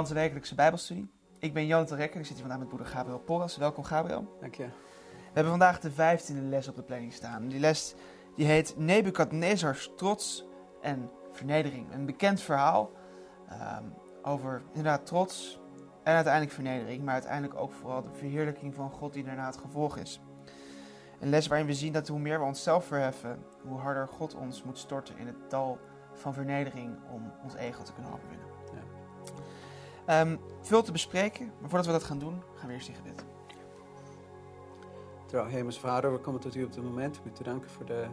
Bij onze wekelijkse Bijbelstudie. Ik ben Jonathan Rekker ik zit hier vandaag met broeder Gabriel Porras. Welkom Gabriel. Dank je. We hebben vandaag de vijftiende les op de planning staan. Die les die heet Nebukadnezars trots en vernedering. Een bekend verhaal ehm, over inderdaad trots en uiteindelijk vernedering, maar uiteindelijk ook vooral de verheerlijking van God die daarna het gevolg is. Een les waarin we zien dat hoe meer we onszelf verheffen, hoe harder God ons moet storten in het dal van vernedering om ons ego te kunnen overwinnen. Ehm, veel te bespreken, maar voordat we dat gaan doen, gaan we eerst in gebed. Trouw, Hemelse Vader, we komen tot u op dit moment om u te danken voor de,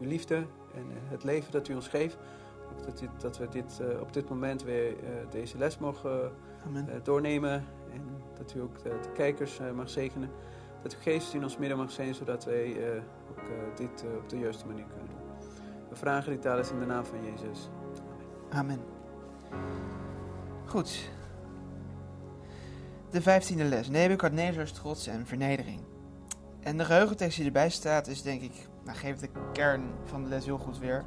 uw liefde en eh, het leven dat u ons geeft. Ook dat, u, dat we dit, eh, op dit moment weer eh, deze les mogen doornemen. En dat u ook de, de kijkers mag zegenen. Dat uw geest in ons midden mag zijn, zodat wij ook dit op de juiste manier kunnen doen. We vragen dit alles in de naam van Jezus. Amen. Goed. De vijftiende les. Nebukadnezars trots en vernedering. En de geheugentekst die erbij staat is denk ik, nou geeft de kern van de les heel goed weer.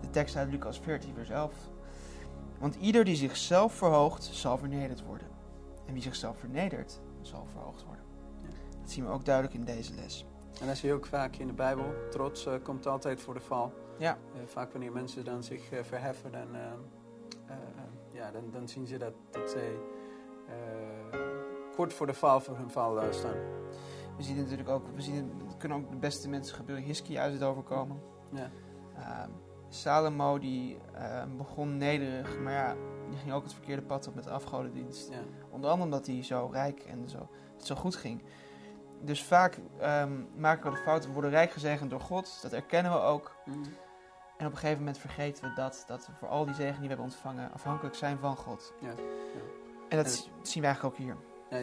De tekst uit Lucas 14 vers 11. Want ieder die zichzelf verhoogt, zal vernederd worden. En wie zichzelf vernedert, zal verhoogd worden. Ja. Dat zien we ook duidelijk in deze les. En dat zie je ook vaak in de Bijbel. Trots eh, komt altijd voor de val. Ja. Eh, vaak wanneer mensen dan zich eh, verheffen, dan, eh, ja, dan, dan zien ze dat, dat zij eh, kort voor de val voor hun val eh, staan. We zien het natuurlijk ook, we zien het, het kunnen ook de beste mensen gebeuren. Hiskia uit het overkomen. Ja. Ehm, Salomo die ehm, begon nederig, maar ja, die ging ook het verkeerde pad op met de afgodendienst. Ja. Onder andere omdat hij zo rijk en zo, het zo goed ging. Dus vaak ehm, maken we de fout, we worden rijk gezegend door God, dat erkennen we ook. Mhm. En op een gegeven moment vergeten we dat, dat we voor al die zegen die we hebben ontvangen afhankelijk zijn van God. Ja, ja. En dat En- zien we eigenlijk ook hier.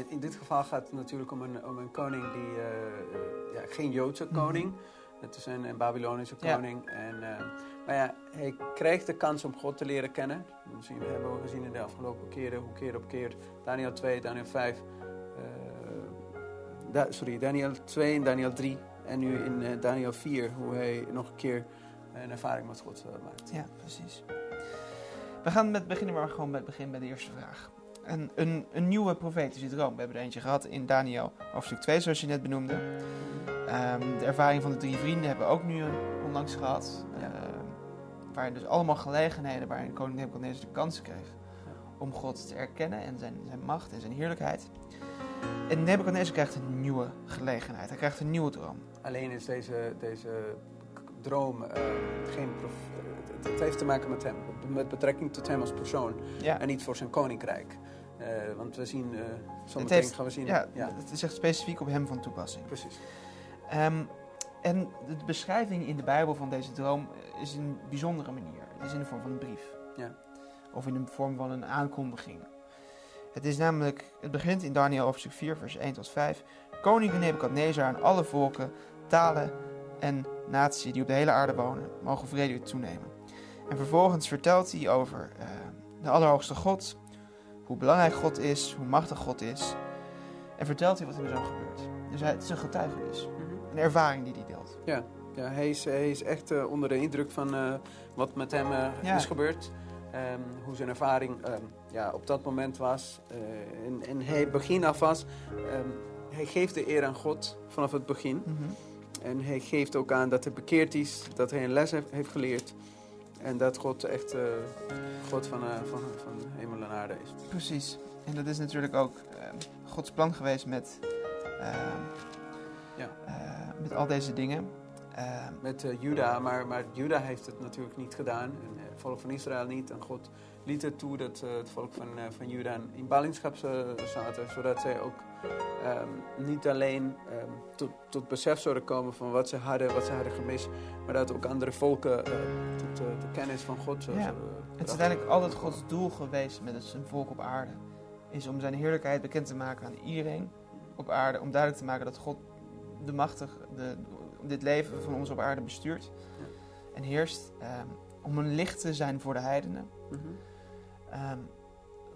In dit geval gaat het natuurlijk om een, om een koning die, eh, eh, ja, geen Joodse koning. Het is een, een Babylonische Ja. koning. En, eh, maar ja, hij krijgt de kans om God te leren kennen. Dat zien we, hebben we gezien in de afgelopen keren, hoe keer op keer. Daniel 2, Daniel 5. eh, da- sorry, Daniel 2 en Daniel 3. En nu in Daniel 4, hoe hij nog een keer een ervaring met God eh, maakt. Ja, precies. We gaan met beginnen maar gewoon met begin bij de eerste vraag. Een, een, een nieuwe profetische droom. We hebben er eentje gehad in Daniel hoofdstuk 2, zoals je net benoemde. Ehm, de ervaring van de drie vrienden hebben we ook nu onlangs gehad. Ja. Ehm, waarin dus allemaal gelegenheden waarin koning Nebuchadnezzar de kans kreeg Ja. om God te erkennen en zijn, zijn macht en zijn heerlijkheid. En Nebuchadnezzar krijgt een nieuwe gelegenheid. Hij krijgt een nieuwe droom. Alleen is deze, deze droom eh, geen eh, het, heeft te maken met hem, met betrekking tot hem als persoon Ja, en niet voor zijn koninkrijk. Eh, want we zien, Het zometeen heeft- gaan we zien. ja, ja, het is echt specifiek op hem van toepassing. precies. Ehm, en de beschrijving in de Bijbel van deze droom is een bijzondere manier. Het is in de vorm van een brief. Ja. Of in de vorm van een aankondiging. Het is namelijk, het begint in Daniel hoofdstuk 4, vers 1 tot 5. Koning Nebukadnezar aan alle volken, talen en naties die op de hele aarde wonen, mogen vrede toenemen. En vervolgens vertelt hij over eh, de Allerhoogste God, hoe belangrijk God is, hoe machtig God is. En vertelt hij wat er zo gebeurt. Dus hij, het is een getuigenis. Een ervaring die hij deelt. Ja, hij is, hij is echt eh, onder de indruk van eh, wat met hem Ja. is gebeurd. Ehm, hoe zijn ervaring ehm, ja, op dat moment was. En, en hij begin af was. ehm, hij geeft de eer aan God vanaf het begin. En hij geeft ook aan dat hij bekeerd is, dat hij een les heeft, heeft geleerd. En dat God echt eh, God van, eh, van, van hemel en aarde is. Precies. En dat is natuurlijk ook ehm, Gods plan geweest met, ehm, Ja. eh, met al deze dingen. Ehm, Met Juda, maar, maar Juda heeft het natuurlijk niet gedaan. En het volk van Israël niet. En God liet het toe dat eh, het volk van, eh, van Juda in ballingschap zaten. Zodat zij ook ehm, niet alleen ehm, tot, tot besef zouden komen van wat ze hadden, wat ze hadden gemist. Maar dat ook andere volken eh, tot de kennis van God zo, Ja. zouden het is uiteindelijk altijd Gods doel geweest met zijn volk op aarde. Is om zijn heerlijkheid bekend te maken aan iedereen op aarde. Om duidelijk te maken dat God de machtig, de, dit leven van ons op aarde bestuurt. En heerst. ehm, om een licht te zijn voor de heidenen. Mhm. Ehm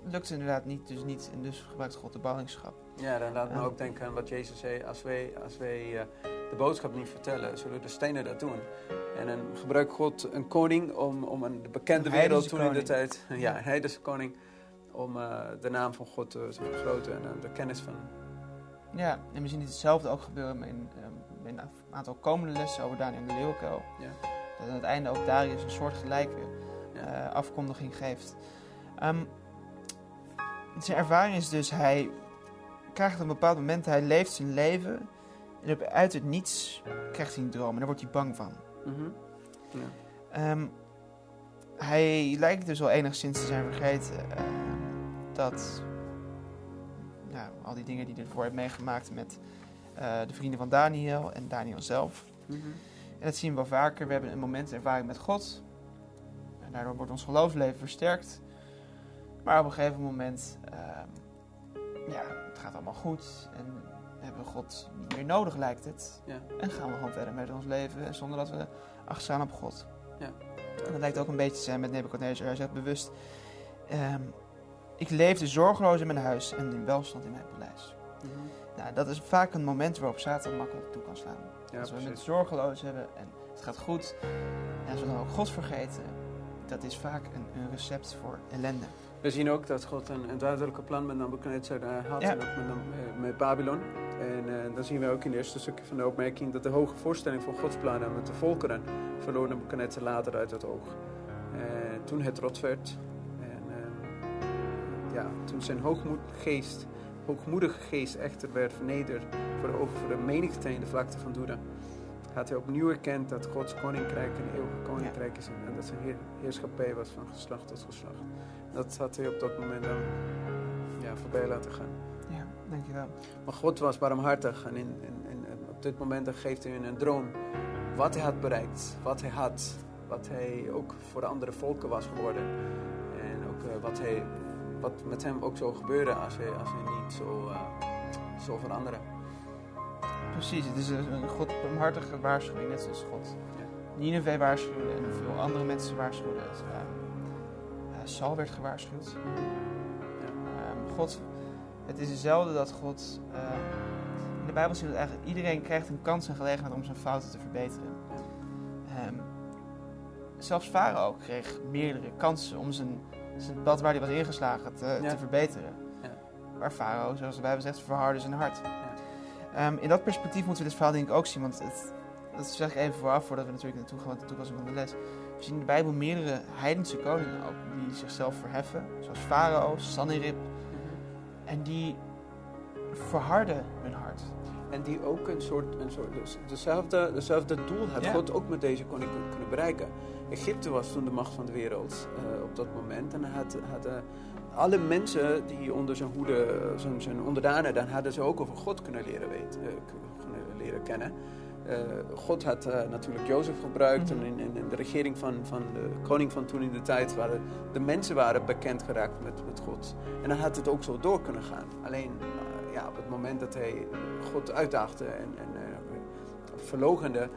lukt inderdaad niet, dus niet. En dus gebruikt God de ballingschap. Ja, dan laat me Ja. ook denken aan wat Jezus zei. Als wij, als wij eh, de boodschap niet vertellen, zullen de stenen dat doen. En dan gebruikt God een koning om, om een de bekende wereld toen in de koning. tijd... Ja, een heidense koning. om eh, de naam van God te, te vergroten en eh, de kennis van. Ja, en we zien hetzelfde ook gebeuren in, ehm, in een aantal komende lessen over Daniel de Leeuwenkuil. Ja. Dat aan het einde ook Darius een soortgelijke Ja. eh, afkondiging geeft. Ehm, zijn ervaring is dus, hij krijgt op een bepaald moment, hij leeft zijn leven en op- uit het niets krijgt hij een droom en daar wordt hij bang van. Mhm. Ja. Ehm, hij lijkt dus wel enigszins te zijn vergeten ehm, dat nou, al die dingen die hij ervoor heeft meegemaakt met eh, de vrienden van Daniel en Daniel zelf. Mhm. En dat zien we wel vaker. We hebben een moment ervaring met God. En daardoor wordt ons geloofsleven versterkt. Maar op een gegeven moment, ehm, ja, het gaat allemaal goed. En hebben we God niet meer nodig, lijkt het. Ja. En gaan we gewoon verder met ons leven zonder dat we achtstaan op God. Ja. En dat lijkt ook een beetje te zijn met Nebuchadnezzar. Hij zegt bewust, ehm, ik leefde zorgeloos in mijn huis en in welstand in mijn paleis. Mhm. Nou, dat is vaak een moment waarop Satan makkelijk toe kan slaan. Ja, als we het zorgeloos hebben en het gaat goed. En als we dan ook God vergeten, dat is vaak een, een recept voor ellende. We zien ook dat God een, een duidelijke plan met Nebuchadnezzar eh, had Ja. en ook met, eh, met Babylon. En eh, dan zien we ook in het eerste stukje van de opmerking dat de hoge voorstelling van Gods plannen met de volkeren verloor Nebuchadnezzar later uit het oog. Toen het rot werd en ja, toen zijn hoogmoed geest, hoogmoedige geest echter werd vernederd voor de ogen van de menigte in de vlakte van Juda, had hij opnieuw erkend dat Gods koninkrijk een eeuwig koninkrijk is en dat zijn heer- heerschappij was van geslacht tot geslacht. Dat had hij op dat moment dan ja, voorbij laten gaan. Ja, dankjewel. Maar God was barmhartig en, in, in, in- en op dit moment geeft hij een droom wat hij had bereikt, wat hij had, wat hij ook voor de andere volken was geworden. En ook eh, wat, hij, wat met hem ook zou gebeuren als hij, als hij niet zo eh, zou veranderen. Precies, het is een een God barmhartige waarschuwing, net zoals God. Ja. Nineveh waarschuwde en veel andere mensen waarschuwden. Eh, Saul werd gewaarschuwd. Ehm, God, het is hetzelfde dat God. ehm, in de Bijbel zien we dat eigenlijk iedereen krijgt een kans en gelegenheid om zijn fouten te verbeteren. Ehm, zelfs Farao kreeg meerdere kansen om zijn, zijn pad waar hij was ingeslagen te, Ja. te verbeteren. Ja. Maar Farao, zoals de Bijbel zegt, verhardde zijn hart. Ehm, in dat perspectief moeten we dit verhaal denk ik ook zien, want het, dat zeg ik even vooraf, voordat we natuurlijk naartoe gaan met de toepassing van de les. We zien in de Bijbel meerdere heidense koningen ook, die zichzelf verheffen, zoals Farao, Sanherib, en die verharden hun hart. En die ook een soort, een soort dus dezelfde, dezelfde doel had Ja. God ook met deze koning kun- kunnen bereiken. Egypte was toen de macht van de wereld eh, op dat moment. En had, hadden alle mensen die onder zijn hoede, eh, zijn, zijn onderdanen, dan hadden ze ook over God kunnen leren, weten, eh, kunnen leren kennen. Eh, God had eh, natuurlijk Jozef gebruikt en in, de regering van, van de koning van toen in de tijd waren de mensen waren bekend geraakt met, met God. En dan had het ook zo door kunnen gaan. Alleen eh, ja, op het moment dat hij God uitdaagde en, en verlogende,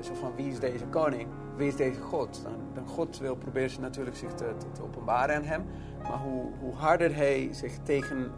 zo van wie is deze koning, wie is deze God, dan, dan God wil proberen ze natuurlijk zich te, te, te openbaren aan hem. Maar hoe, hoe harder hij zich tegen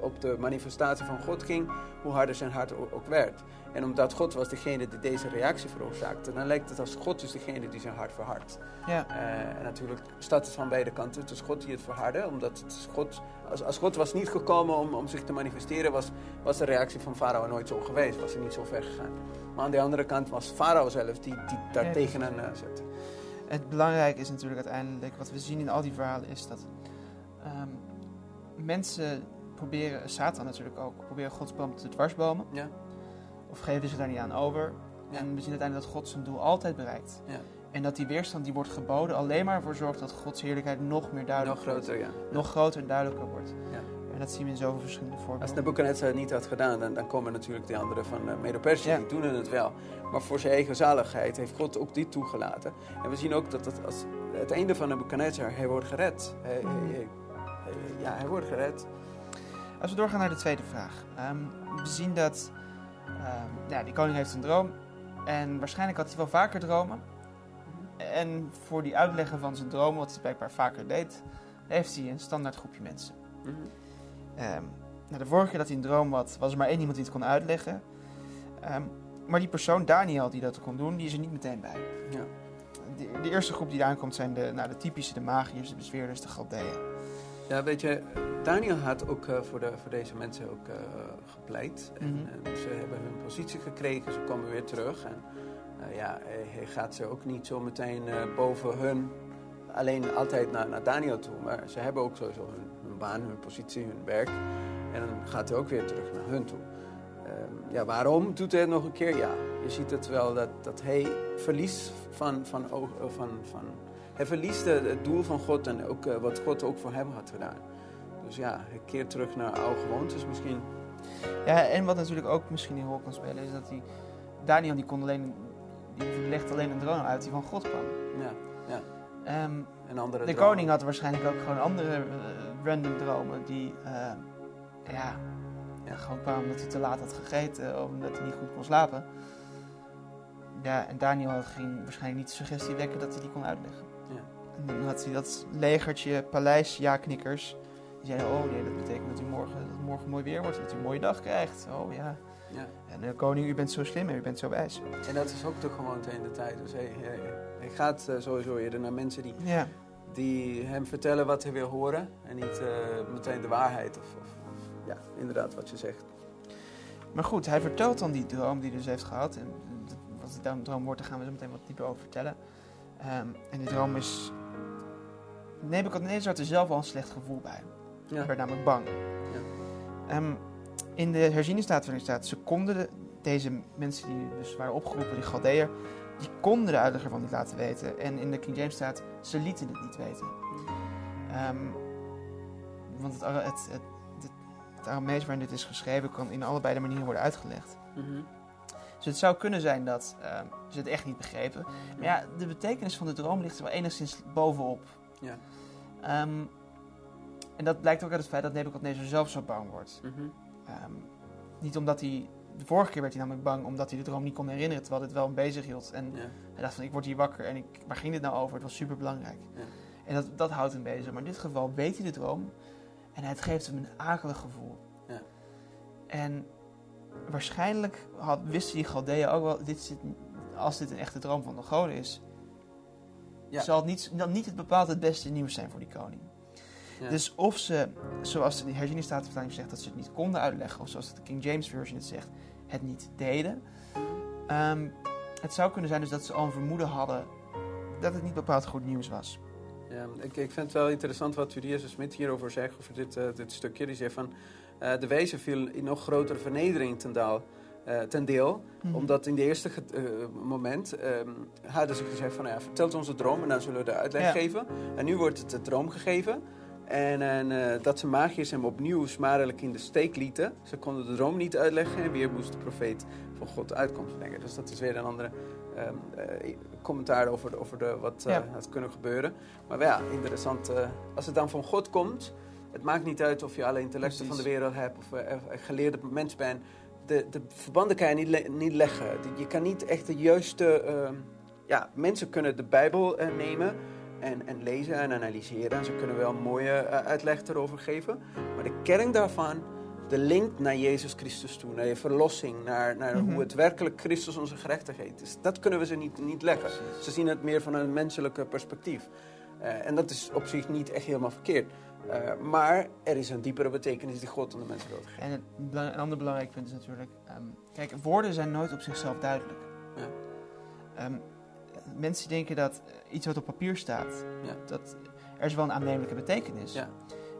op, de manifestatie van God ging, hoe harder zijn hart ook werd. En omdat God was degene die deze reactie veroorzaakte, dan lijkt het als God is degene die zijn hart verhardt. Ja, Eh, en natuurlijk staat het van beide kanten. Het is God die het verhardde, omdat het God, als, als God was niet gekomen om, om zich te manifesteren, was, was de reactie van Farao nooit zo geweest, was hij niet zo ver gegaan. Maar aan de andere kant was Farao zelf die, die daar tegenaan eh, zette. het belangrijke is natuurlijk uiteindelijk, wat we zien in al die verhalen, is dat ehm, mensen proberen, Satan natuurlijk ook, proberen Gods plan te dwarsbomen. Ja, Of geven zich daar niet aan over. Ja. En we zien uiteindelijk dat God zijn doel altijd bereikt. Ja. En dat die weerstand die wordt geboden alleen maar ervoor zorgt dat Gods heerlijkheid nog meer duidelijk nog wordt. groter, ja. Nog groter en duidelijker wordt. Ja. En dat zien we in zoveel verschillende Als voorbeelden. Nebuchadnezzar het niet had gedaan, dan, dan komen natuurlijk die anderen van uh, Medo-Persië, Ja. die doen het wel. Maar voor zijn eigen zaligheid heeft God ook dit toegelaten. En we zien ook dat het, als, het einde van Nebuchadnezzar, hij wordt gered. Hij- hij- ja, hij wordt gered. Als we doorgaan naar de tweede vraag. Ehm, we zien dat ehm, ja, die koning heeft een droom. En waarschijnlijk had hij wel vaker dromen. En voor die uitleggen van zijn dromen, wat hij blijkbaar vaker deed, heeft hij een standaard groepje mensen. Mhm. Ehm, nou, de vorige keer dat hij een droom had, was er maar één iemand die het kon uitleggen. Maar die persoon, Daniel, die dat kon doen, die is er niet meteen bij. Ja. De, de eerste groep die aankomt zijn de, nou, de typische, de magiërs, de bezweerders, de Galdeën. Ja, weet je, Daniel had ook eh, voor, de, voor deze mensen ook eh, gepleit. En, Mhm. en ze hebben hun positie gekregen, ze komen weer terug. En eh, ja, hij, gaat ze ook niet zo meteen boven hun, alleen altijd naar, naar Daniel toe. Maar ze hebben ook sowieso hun, hun baan, hun positie, hun werk. En dan gaat hij ook weer terug naar hun toe. Ehm, ja, waarom doet hij het nog een keer? Ja, je ziet het wel dat, dat hij verliest van, van, eh, van, van, hij verliest het doel van God en ook eh, wat God ook voor hem had gedaan. Dus ja, hij keert terug naar oude gewoontes misschien. Ja, en wat natuurlijk ook misschien een rol kan spelen, is dat die Daniel die kon alleen, die legt alleen een droom uit die van God kwam. Ja, Ehm, en andere de koning had waarschijnlijk ook gewoon andere eh, random dromen die, eh, ja, ja, gewoon kwamen omdat hij te laat had gegeten of omdat hij niet goed kon slapen. Ja, en Daniel had- ging waarschijnlijk niet de suggestie wekken dat hij die kon uitleggen. Ja. En dan had hij dat legertje paleisjaknikkers. Die zeiden, oh nee, dat betekent dat u morgen, dat morgen mooi weer wordt dat u een mooie dag krijgt. Oh ja. Ja. En de koning, u bent zo slim en u bent zo wijs. En dat is ook de gewoonte in de tijd. Dus hij, hij, hij gaat eh, sowieso eerder naar mensen die, Ja, die hem vertellen wat hij wil horen. En niet eh, meteen de waarheid. Of, of, ja, inderdaad wat je zegt. maar goed, hij vertelt dan die droom die hij dus heeft gehad. En wat die droom wordt, daar gaan we zo meteen wat dieper over vertellen. Ehm, en die droom is... Nebuchadnezzar had er zelf al een slecht gevoel bij. Hij Ja. werd namelijk bang. Ehm, in de herzieningsstaatverling staat, ze konden de- deze mensen die dus waren opgeroepen, die Galdeër, die konden de uitleg ervan niet laten weten. En in de King James staat, ze lieten het niet weten. Ehm, want het, Ara- het, het, het, het Aramees waarin dit is geschreven kan in allebei de manieren worden uitgelegd. Mhm. Dus het zou kunnen zijn dat ehm, ze het echt niet begrepen. Maar ja, de betekenis van de droom ligt er wel enigszins bovenop. Ja. Ehm, en dat blijkt ook uit het feit dat Nebuchadnezzar zelf zo bang wordt. Mhm. Ehm, niet omdat hij. De vorige keer werd hij namelijk bang omdat hij de droom niet kon herinneren, terwijl dit wel hem bezig hield. En Ja. hij dacht van ik word hier wakker en ik, waar ging dit nou over? Het was super belangrijk. Ja. En dat, dat houdt hem bezig. Maar in dit geval weet hij de droom en het geeft hem een akelig gevoel. Ja. En waarschijnlijk had, wisten die Galdeën ook wel, dit zit, als dit een echte droom van de goden is, Ja. zal het niet, dan niet het bepaald het beste nieuws zijn voor die koning. Ja. Dus of ze, zoals de herzieningsstatenvertaling zegt, dat ze het niet konden uitleggen, of zoals de King James Version het zegt, het niet deden. Ehm, het zou kunnen zijn dus dat ze al een vermoeden hadden dat het niet bepaald goed nieuws was. Ja, ik, ik vind het wel interessant wat Julius Smit hierover zegt, over dit, eh, dit stukje. Die zegt van, eh, de wezen viel in nog grotere vernedering ten, daal, eh, ten deel. Omdat in de eerste eh, moment ehm, hadden ze gezegd van, nou ja, vertelt ons de droom en dan zullen we de uitleg Ja. geven. En nu wordt het de droom gegeven. En, en eh, dat ze magiërs hem opnieuw smarelijk in de steek lieten. Ze konden de droom niet uitleggen en weer moest de profeet van God de uitkomst brengen. Dus dat is weer een andere ehm, eh, commentaar over, over de, wat Ja. had kunnen gebeuren. Maar ja, interessant. als het dan van God komt, het maakt niet uit of je alle intellecten Precies. van de wereld hebt of een geleerde mens bent. De, de verbanden kan je niet, le- niet leggen. Je kan niet echt de juiste. ehm, ja, mensen kunnen de Bijbel eh, nemen en, en lezen en analyseren. En ze kunnen wel een mooie eh, uitleg erover geven. Maar de kern daarvan, de link naar Jezus Christus toe, naar je verlossing, naar, naar Mhm. hoe het werkelijk Christus onze gerechtigheid is, dat kunnen we ze niet, niet leggen. Ze zien het meer van een menselijke perspectief. Eh, en dat is op zich niet echt helemaal verkeerd. Eh, maar er is een diepere betekenis die God aan de mensen wil geven. En een ander belangrijk punt is natuurlijk, ehm, kijk, woorden zijn nooit op zichzelf duidelijk. Ja. Ehm, mensen denken dat iets wat op papier staat, Ja. dat er is wel een aannemelijke betekenis. Ja.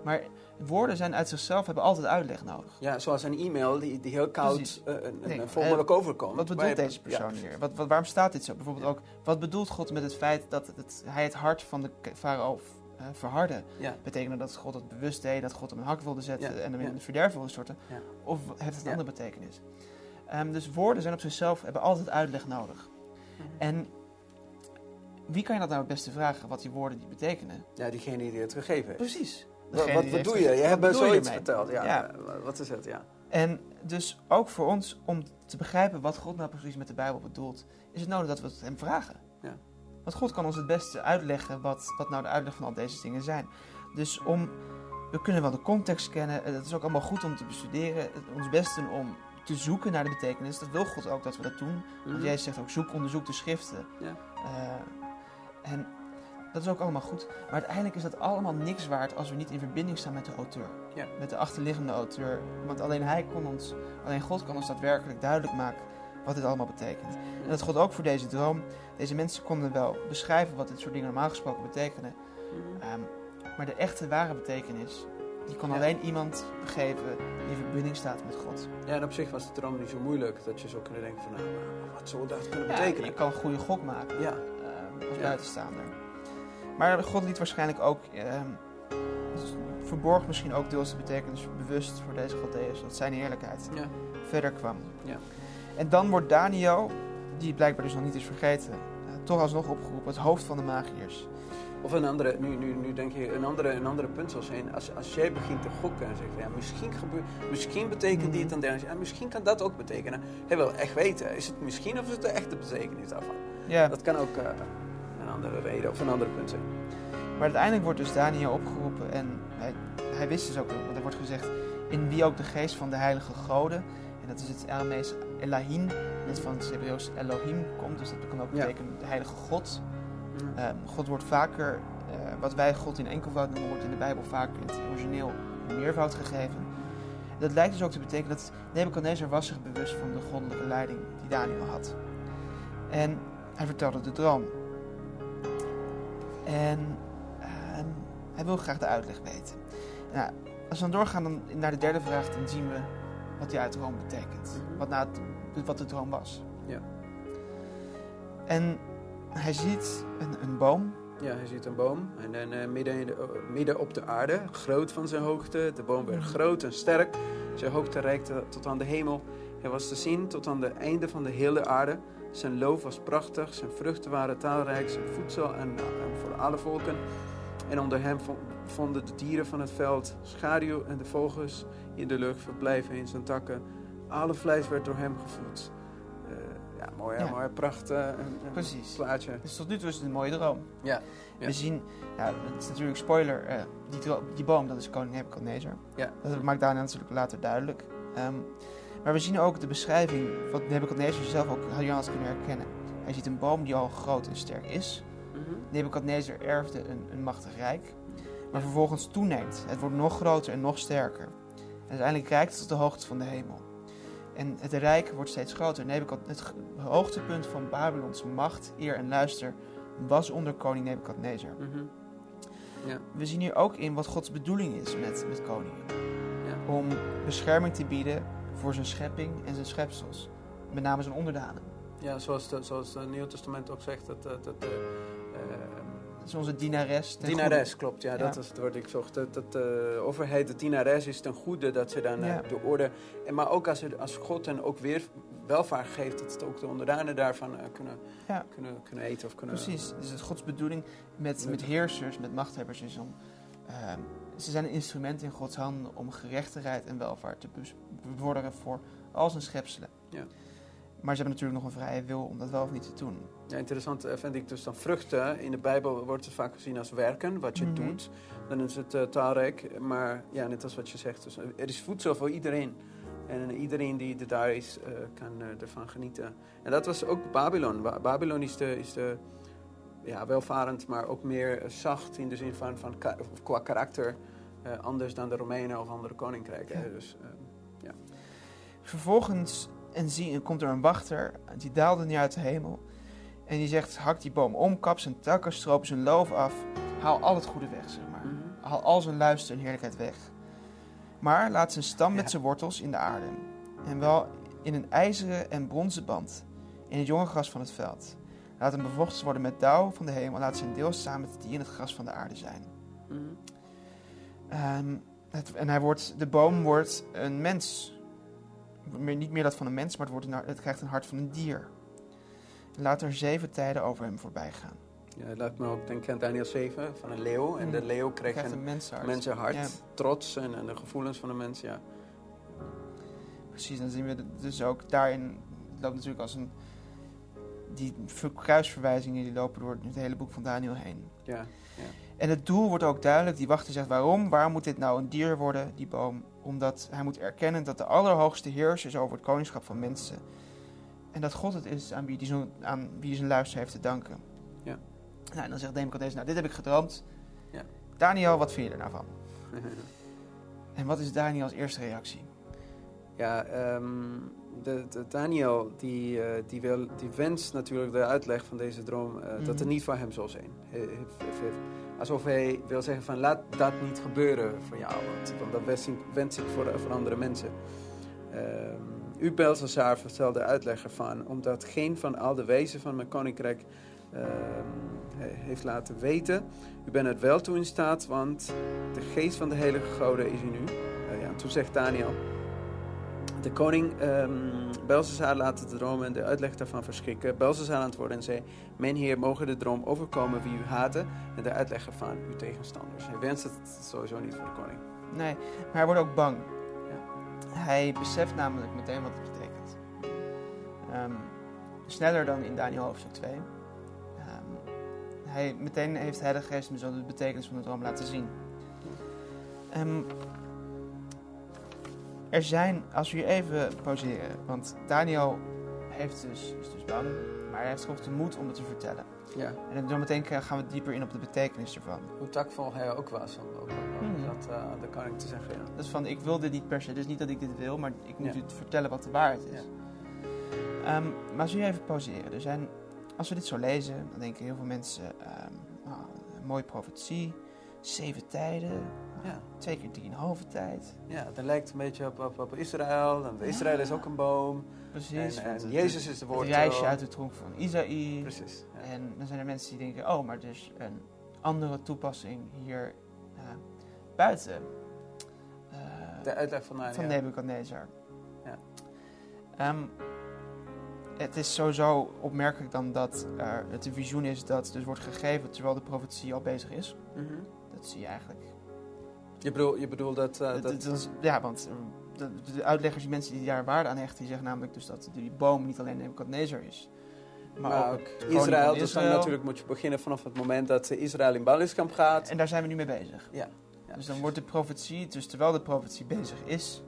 Maar woorden zijn uit zichzelf hebben altijd uitleg nodig. Ja, zoals een e-mail die, die heel koud Precies. eh, en, Nee, vormelijk overkomt. Wat bedoelt deze persoon hier? Wat, wat, waarom staat dit zo? Bijvoorbeeld ook, wat bedoelt God met het feit dat het, hij het hart van de farao eh, verhardde? Ja, Betekende dat God het bewust deed, dat God hem een hak wilde zetten Ja, en hem in het verderf wilde storten? Ja. Of heeft het een andere betekenis? Ehm, dus woorden zijn op zichzelf, hebben altijd uitleg nodig. Mhm. En wie kan je dat nou het beste vragen, wat die woorden die betekenen? ja, diegene die het gegeven heeft. Precies. Wat, wat heeft je? Je hebt zoiets verteld. Ja, Ja. eh, wat is het? Ja. En dus ook voor ons, om te begrijpen wat God nou precies met de Bijbel bedoelt, is het nodig dat we het hem vragen. Ja. Want God kan ons het beste uitleggen wat, wat nou de uitleg van al deze dingen zijn. Dus om, we kunnen wel de context kennen, het is ook allemaal goed om te bestuderen, ons best doen om te zoeken naar de betekenis. Dat wil God ook dat we dat doen. Want Mhm. jij zegt ook zoek, onderzoek de schriften. Ja. Eh, en dat is ook allemaal goed. Maar uiteindelijk is dat allemaal niks waard als we niet in verbinding staan met de auteur. Ja. Met de achterliggende auteur. Want alleen hij kon ons, alleen God kan ons daadwerkelijk duidelijk maken wat dit allemaal betekent. En dat gold ook voor deze droom. Deze mensen konden wel beschrijven wat dit soort dingen normaal gesproken betekenen. Mhm. Ehm, maar de echte ware betekenis, die kon Ja. alleen iemand geven die in verbinding staat met God. Ja, en op zich was de droom niet zo moeilijk. Dat je zou kunnen denken van, nou, wat zou dat kunnen Ja, betekenen? je kan een goede gok maken. Ja, ehm, als buitenstaander. Maar God liet waarschijnlijk ook, ehm, verborg misschien ook deels de betekenis bewust voor deze Godeus, dat zijn heerlijkheid ja. verder kwam. Ja. En dan wordt Daniel, die blijkbaar dus nog niet is vergeten, eh, toch alsnog opgeroepen, het hoofd van de magiërs. Of een andere, nu, nu, nu denk je, een andere, een andere punt zal zijn, als, als jij begint te gokken en zegt ja, misschien, gebeur, misschien betekent dit en dat, ja, misschien kan dat ook betekenen. Hij wil echt weten, is het misschien of is het de echte betekenis daarvan? Ja, Dat kan ook eh, een andere reden of een ander punt zijn. maar uiteindelijk wordt dus Daniel opgeroepen en hij, hij wist dus ook, want er wordt gezegd, in wie ook de geest van de heilige goden, en dat is het Aramees Elohim, net van het Hebreeuws Elohim komt, dus dat kan ook Ja. betekenen de heilige God. Ehm, God wordt vaker, eh, wat wij God in enkelvoud noemen, wordt in de Bijbel vaak in het origineel in meervoud gegeven. Dat lijkt dus ook te betekenen dat Nebuchadnezzar was zich bewust van de goddelijke leiding die Daniel had. En hij vertelde de droom. En ehm, hij wil graag de uitleg weten. Nou, als we dan doorgaan dan naar de derde vraag, dan zien we wat die uit de droom betekent. Mhm. Wat, na het- wat de droom was. Ja. En hij ziet een, een boom Ja, hij ziet een boom en dan eh, midden, in de, eh, midden op de aarde, groot van zijn hoogte. De boom werd Mhm. groot en sterk. Zijn hoogte reikte tot aan de hemel. Hij was te zien tot aan de einde van de hele aarde. Zijn loof was prachtig, zijn vruchten waren talrijk, zijn voedsel en, en voor alle volken. En onder hem vo- vonden de dieren van het veld schaduw en de vogels in de lucht verblijven in zijn takken. Alle vlees werd door hem gevoed. Eh, ja, mooi, hè? Ja. mooi pracht, eh, een, een Precies. plaatje. Dus tot nu toe is het een mooie droom. Ja. Ja. We zien, ja, het is natuurlijk spoiler, eh, die, die boom dat is koning Nebuchadnezzar. Ja. Dat maakt Daniel natuurlijk later duidelijk. Ehm, maar we zien ook de beschrijving wat Nebuchadnezzar zelf ook had Johannes kunnen herkennen. Hij ziet een boom die al groot en sterk is. Mhm. Nebuchadnezzar erfde een, een machtig rijk, maar vervolgens toeneemt. Het wordt nog groter en nog sterker. En uiteindelijk reikt het tot de hoogte van de hemel. En het rijk wordt steeds groter. Het hoogtepunt van Babylons macht, eer en luister was onder koning Nebukadnezar. Mhm. Ja. We zien hier ook in wat Gods bedoeling is met, met koningen. Ja. Om bescherming te bieden voor zijn schepping en zijn schepsels. Met name zijn onderdanen. Ja, zoals, de, zoals het Nieuw Testament ook zegt, dat, dat, dat eh, Dat is onze dienares. dienares, klopt, ja, Ja. dat is het woord ik zocht. Dat, dat de overheid de dienares is ten goede dat ze dan eh, Ja. de orde... En, maar ook als, als God hen ook weer welvaart geeft, dat het ook de onderdanen daarvan eh, kunnen, Ja. kunnen, kunnen eten of kunnen... Precies. Dus het Gods bedoeling met, met heersers, met machthebbers is om... ehm, ze zijn een instrument in Gods handen om gerechtigheid en welvaart te bevorderen voor al zijn schepselen. Ja. Maar ze hebben natuurlijk nog een vrije wil om dat wel of niet te doen. Ja, interessant eh, vind ik dus dan vruchten. In de Bijbel wordt het vaak gezien als werken, wat je Mhm. doet. Dan is het taalrijk. Maar ja, net als wat je zegt, dus, eh, er is voedsel voor iedereen. En iedereen die er daar is, kan ervan genieten. En dat was ook Babylon. Ba- Babylon is, de, is de, ja, welvarend, maar ook meer eh, zacht in de zin van, van ka- qua karakter. eh, anders dan de Romeinen of andere koninkrijken. Ja. Dus, eh, Vervolgens en zie, komt er een wachter, die daalde neer uit de hemel. En die zegt, hak die boom om, kap zijn takken, stroop zijn loof af. Haal al het goede weg, zeg maar. mhm. Haal al zijn luister en heerlijkheid weg. Maar laat zijn stam Ja. met zijn wortels in de aarde. En wel in een ijzeren en bronzen band. In het jonge gras van het veld. Laat hem bevochten worden met dauw van de hemel. Laat zijn deel samen met die in het gras van de aarde zijn. Mhm. Ehm, het, en hij wordt, de boom wordt een mens. Meer, niet meer dat van een mens, maar het, wordt een, het krijgt een hart van een dier. Laat er zeven tijden over hem voorbij gaan. Ja, het laat me ook denken aan Daniel 7 van een leeuw. En de leeuw Hij krijgt een een mensenhart. mensenhart, Ja. trots en, en de gevoelens van de mens, ja. Precies, dan zien we dus ook daarin. Het loopt natuurlijk als een. Die ver- kruisverwijzingen die lopen door het hele boek van Daniel heen. ja. En het doel wordt ook duidelijk. Die wachter zegt waarom? Waarom moet dit nou een dier worden, die boom? Omdat hij moet erkennen dat de allerhoogste heerser is over het koningschap van mensen. En dat God het is aan wie die, zo, aan wie zijn luister heeft te danken. Ja. Nou, en dan zegt Nebuchadnezzar, nou, dit heb ik gedroomd. Ja. Daniel, wat vind je er nou van? En wat is Daniels eerste reactie? Ja, ehm, de, de Daniel die, eh, die, wil, die wenst natuurlijk de uitleg van deze droom eh, dat het Mhm. niet voor hem zal zijn. Alsof hij wil zeggen van laat dat niet gebeuren voor jou, want, want dat wens ik, wens ik voor, voor andere mensen. Ehm, u Belshazzar vertelde de uitleg ervan, omdat geen van al de wezen van mijn koninkrijk ehm, he- heeft laten weten. U bent het wel toe in staat, want de geest van de heilige goden is in u. Eh, ja, toen zegt Daniel, de koning um, Belshazzar laat de droom en de uitleg daarvan verschrikken. Belshazzar antwoordde en zei, mijn heer, mogen de droom overkomen wie u haten en de uitleg ervan uw tegenstanders. Hij wenst het sowieso niet voor de koning. Nee, maar hij wordt ook bang. Hij beseft namelijk meteen wat het betekent. Ehm, sneller dan in Daniel hoofdstuk 2. Ehm, hij, meteen heeft de Heilige Geest hem zo de betekenis van de droom laten zien. Ehm, er zijn, als we hier even pauzeren, want Daniel heeft dus, is dus bang, maar hij heeft toch de moed om het te vertellen. Ja. En dan meteen gaan we dieper in op de betekenis ervan. Hoe takvol hij ook was om, om, om Mhm. dat uh, aan de koning te zeggen. Ja. Dat is van, ik wil dit niet per se. Dus niet dat ik dit wil, maar ik moet Ja. u vertellen wat de waarheid is. Ehm, maar als we hier even pauzeren. Er zijn, als we dit zo lezen, dan denken heel veel mensen... een mooie profetie, zeven tijden, Ja. twee keer drieënhalve tijd. ja, dat lijkt een beetje op, op, op Israël. En Israël is ook een boom. Precies. en het- Jezus is de Het woord. reisje uit de tronk van Isaïe. Precies. Ja. En dan zijn er mensen die denken, oh, maar er is een andere toepassing hier eh, buiten. Eh, De uitleg van Daniel. van Nebuchadnezzar. Ja. Ehm, het is sowieso opmerkelijk dan dat er het een visioen is dat dus wordt gegeven terwijl de profetie al bezig is. Mhm. Dat zie je eigenlijk. je, bedoel, je bedoelt dat... eh, Dat- dat ja, want eh, de, de uitleggers, die mensen die daar waarde aan hechten, die zeggen namelijk dus dat die boom niet alleen Nebuchadnezzar is. Maar Maar ook Israël, dus dan natuurlijk moet je beginnen vanaf het moment dat Israël in ballingschap gaat. En daar zijn we nu mee bezig. Ja. ja. Dus dan wordt de profetie, dus terwijl de profetie bezig is,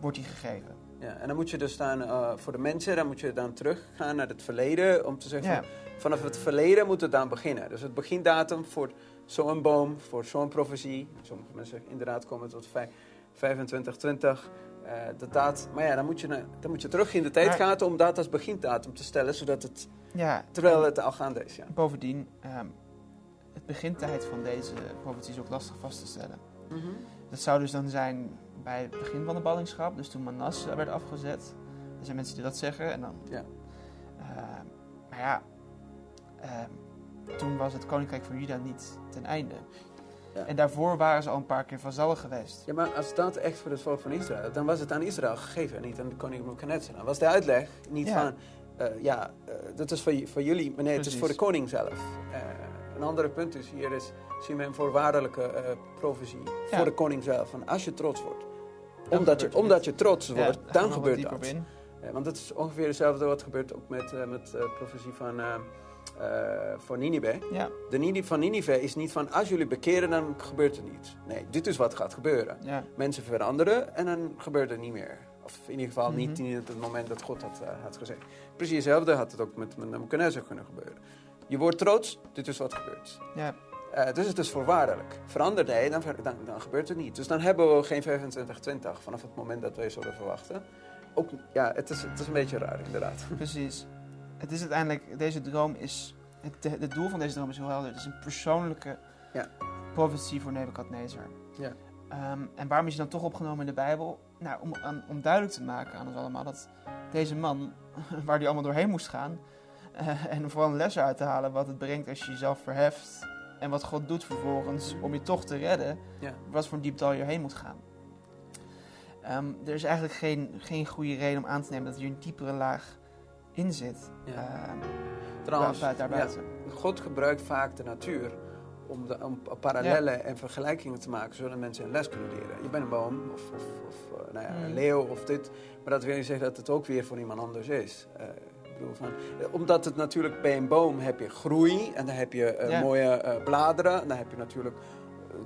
wordt die gegeven. Ja, en dan moet je dus dan eh, voor de mensen, dan moet je dan teruggaan naar het verleden om te zeggen, Ja. vanaf het verleden moet het dan beginnen. Dus het begindatum voor zo'n boom, voor zo'n profetie, sommige mensen inderdaad komen tot vij- 25, 20, eh, dat daad. Maar ja, dan moet, je, dan moet je terug in de tijd gaan om dat als begindatum te stellen, zodat het, Ja, terwijl het al gaande is. Ja. bovendien, ehm, het begintijd van deze profetie is ook lastig vast te stellen. Dat zou dus dan zijn bij het begin van de ballingschap, dus toen Manasse werd afgezet. Er zijn mensen die dat zeggen. En dan, Ja. Eh, maar ja, ehm, toen was het koninkrijk van Juda niet ten einde. Ja. En daarvoor waren ze al een paar keer vazallen geweest. Ja, maar als dat echt voor het volk van Israël, dan was het aan Israël gegeven en niet aan de koning Nebuchadnezzar. Dan was de uitleg niet Ja. van, eh, ja, eh, dat is voor, voor jullie, maar nee, het is voor de koning zelf. Eh, een andere punt is, hier is, zien we een voorwaardelijke profetie Ja. voor de koning zelf. Van als je trots wordt, Dan omdat je, omdat je trots wordt, dan gebeurt dat. want het is ongeveer hetzelfde wat gebeurt ook met, met de profetie van, eh voor Ninive. Ja, De Ninive van Ninive is niet van, als jullie bekeren, dan gebeurt er niets. Nee, dit is wat gaat gebeuren ja, mensen veranderen en dan gebeurt het niet meer. Of in ieder geval Mhm. niet in het moment dat God had, eh, had gezegd. Precies hetzelfde had het ook met, Nebuchadnezzar kunnen gebeuren. Je wordt trots, dit is wat gebeurt. ja. Eh, dus het is voorwaardelijk. Verander hij, dan, dan, dan gebeurt het niet. Dus dan hebben we geen 25-20 vanaf het moment dat wij zouden verwachten. Ook, ja, het is, het is een beetje raar inderdaad. precies. Het is uiteindelijk, deze droom is, het, het doel van deze droom is heel helder. Het is een persoonlijke Ja. profetie voor Nebukadnezar. Ja. Ehm, en waarom is hij dan toch opgenomen in de Bijbel? Nou, om, aan- om duidelijk te maken aan ons allemaal dat deze man, waar hij allemaal doorheen moest gaan, eh, en vooral een les uit te halen wat het brengt als je jezelf verheft en wat God doet vervolgens om je toch te redden, Ja. wat voor een diepdal je heen moet gaan. Ehm, er is eigenlijk geen, geen goede reden om aan te nemen dat hier een diepere laag in zit. Ja. Ehm, Trouwens, daar- daarbuiten. ja, God gebruikt vaak de natuur om, de, om parallellen en vergelijkingen te maken, zodat mensen een les kunnen leren. Je bent een boom of, of, of eh, nou ja, een Mm. leeuw of dit, maar dat wil niet zeggen dat het ook weer voor iemand anders is. Eh, ik bedoel van, eh, omdat het natuurlijk bij een boom heb je groei en dan heb je Ja. mooie bladeren en dan heb je natuurlijk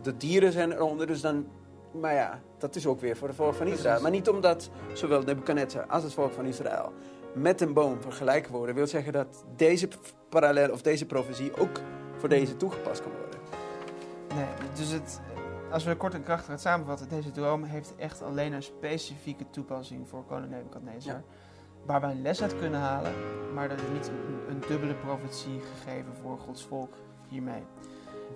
de dieren zijn eronder, dus dan, maar ja, dat is ook weer voor het volk van Israël. Maar niet omdat zowel Nebuchadnezzar als het volk van Israël met een boom vergelijken worden, wil zeggen dat deze parallel of deze profetie ook voor deze toegepast kan worden. Nee, dus het, als we kort en krachtig het samenvatten, deze droom heeft echt alleen een specifieke toepassing voor koning Nebukadnezar. Ja. Waar wij een les uit kunnen halen, maar er is niet een, een dubbele profetie gegeven voor Gods volk hiermee.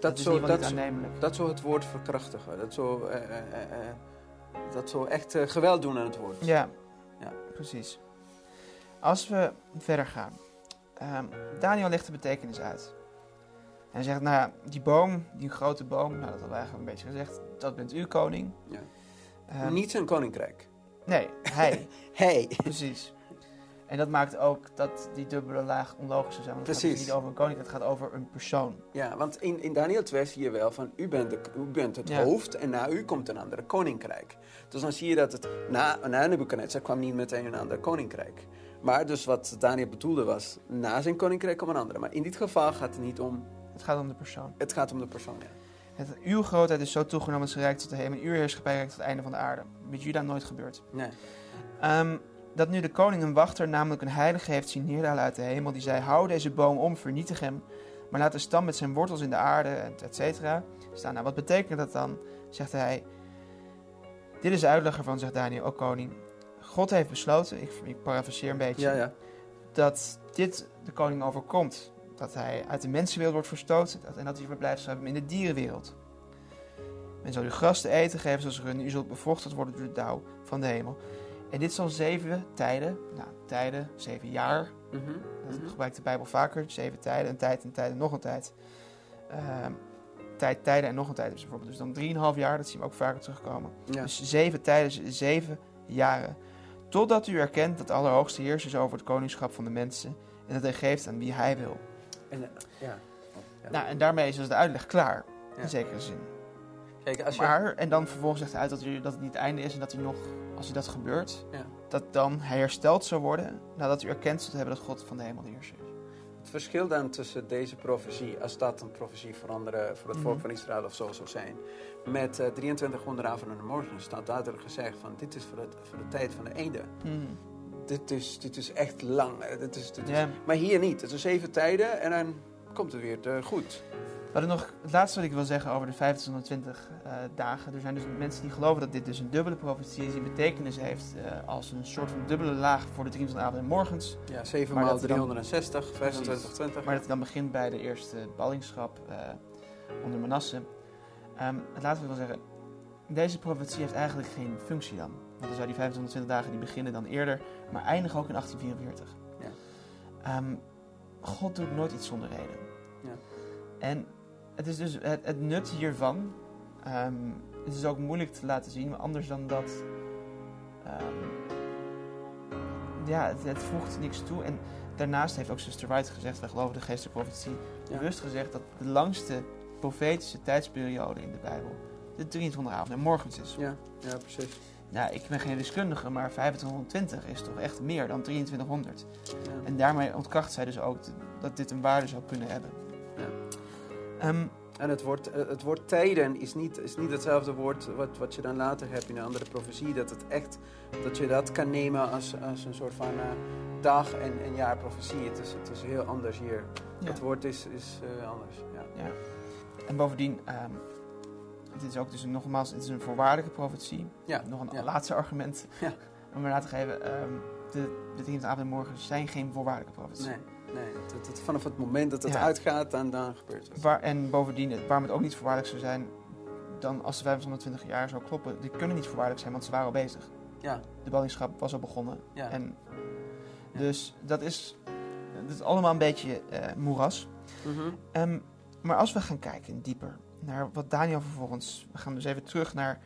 Dat, is zo, dat, niet zo- aannemelijk. dat zou het woord verkrachtigen. Dat zou, eh, eh, eh, dat zou echt geweld doen aan het woord. Ja, Ja. precies. Als we verder gaan. Ehm, Daniel legt de betekenis uit. Hij zegt, nou ja, die boom, die grote boom, nou dat hadden we eigenlijk een beetje gezegd, dat bent u koning. Ja. Ehm, Niet zijn koninkrijk. Nee, hij, Hey. precies. En dat maakt ook dat die dubbele laag onlogisch zou zijn. Want het gaat dus niet over een koning, het gaat over een persoon. Ja, want in, in Daniel 2 zie je wel van u bent, de, u bent het Ja. hoofd en na u komt een andere koninkrijk. Dus dan zie je dat het na, na Nebuchadnezzar kwam niet meteen een ander koninkrijk. Maar dus wat Daniel bedoelde was, na zijn koninkrijk kwam een andere. Maar in dit geval gaat het niet om, Het gaat om de persoon. het gaat om de persoon. Ja. Het, uw grootheid is zo toegenomen dat ze reikt tot de hemel en uw heerschappij reikt tot het einde van de aarde. Met Juda nooit gebeurd. Nee. Ehm, dat nu de koning een wachter, namelijk een heilige, heeft zien neerdalen uit de hemel. Die zei, hou deze boom om, vernietig hem. Maar laat de stam met zijn wortels in de aarde, et cetera, staan. Nou, wat betekent dat dan? Zegt hij, dit is de uitleg ervan, zegt Daniel, ook koning. God heeft besloten, ik, ik parafraseer een beetje, Ja, ja. dat dit de koning overkomt. Dat hij uit de mensenwereld wordt verstoten dat, en dat hij verblijft hebben in de dierenwereld. Men zal u gras te eten geven zoals runnen. U zult bevruchtigd worden door de dauw van de hemel. En dit zal zeven tijden, nou tijden, zeven jaar. Mhm, Dat mhm. gebruikt de Bijbel vaker. Zeven tijden, een tijd, een tijd en nog een tijd. Ehm, tijd, tijden en nog een tijd dus bijvoorbeeld. Dus dan drieënhalf jaar, dat zien we ook vaker terugkomen. Ja. Dus zeven tijden, zeven jaren. Totdat u erkent dat de Allerhoogste Heer is over het koningschap van de mensen. En dat hij geeft aan wie hij wil. En, eh, ja. Ja. Nou, en daarmee is dus de uitleg klaar. Ja. In zekere zin. Kijk, als je, Maar, en dan vervolgens zegt hij uit dat, u, dat het niet het einde is en dat hij nog, als hij dat gebeurt, Ja. dat dan hij hersteld zou worden nadat u erkend zult hebben dat God van de hemel de heerser is. Het verschil dan tussen deze profetie, als dat een profetie voor, andere, voor het volk Mhm. van Israël of zo zou zijn, met eh 23 avonden en morgen staat duidelijk gezegd van dit is voor, het, voor de tijd van de einde. Hmm. Dit is, dit is echt lang. Dit is, dit is- Ja. Maar hier niet. Het is zeven tijden en dan komt het weer goed. Wat ik nog, het laatste wat ik wil zeggen over de 1520 eh, dagen. Er zijn dus mensen die geloven dat dit dus een dubbele profetie is, die betekenis heeft eh, als een soort van dubbele laag voor de 23 avonden en morgens. Ja, 7 Maar maal dat we dan- 360, 25, 20. Maar dat het dan begint bij de eerste ballingschap eh, onder Manasse. Ehm het laatste wat ik wil zeggen, deze profetie heeft eigenlijk geen functie dan. Want dan zou die 520 dagen die beginnen dan eerder, maar eindigen ook in 1844. Ja. Ehm, God doet nooit iets zonder reden. Ja. En het is dus het, het nut hiervan. ehm, het is ook moeilijk te laten zien, maar anders dan dat. ehm, ja, het, het voegt niks toe. En daarnaast heeft ook Sister White gezegd, wij geloven de geestelijke profetie, Ja. bewust gezegd dat de langste profetische tijdsperiode in de Bijbel de 23 avond en morgens is. Ja, ja, precies. Nou, ik ben geen wiskundige, maar 2520 is toch echt meer dan 2300. Ja. En daarmee ontkracht zij dus ook dat dit een waarde zou kunnen hebben. Ja. Ehm, En het woord, eh, het woord tijden is niet, is niet hetzelfde woord wat, wat je dan later hebt in een andere profetie. Dat het echt, dat je dat kan nemen als, als een soort van eh, dag- en, en jaar profetie. Het is, het is heel anders hier. ja. Het woord is, is eh, anders. Ja. En bovendien, ehm, dit is ook dus nogmaals, het is een voorwaardelijke profetie. Ja, Nog een ja. laatste argument Ja. om er te geven. ehm, de, de 23 avond en morgen zijn geen voorwaardelijke profetie. Nee, nee. Het- vanaf het moment dat het Ja. uitgaat, dan, dan gebeurt het. Waar, en bovendien, waarom het ook niet voorwaardelijk zou zijn, dan als de 520 jaar zou kloppen, die kunnen niet voorwaardelijk zijn, want ze waren al bezig. Ja, De ballingschap was al begonnen. ja. En Ja. Dus dat is, dat is allemaal een beetje eh, moeras. Mhm. Ehm, maar als we gaan kijken dieper naar wat Daniel vervolgens... We gaan dus even terug naar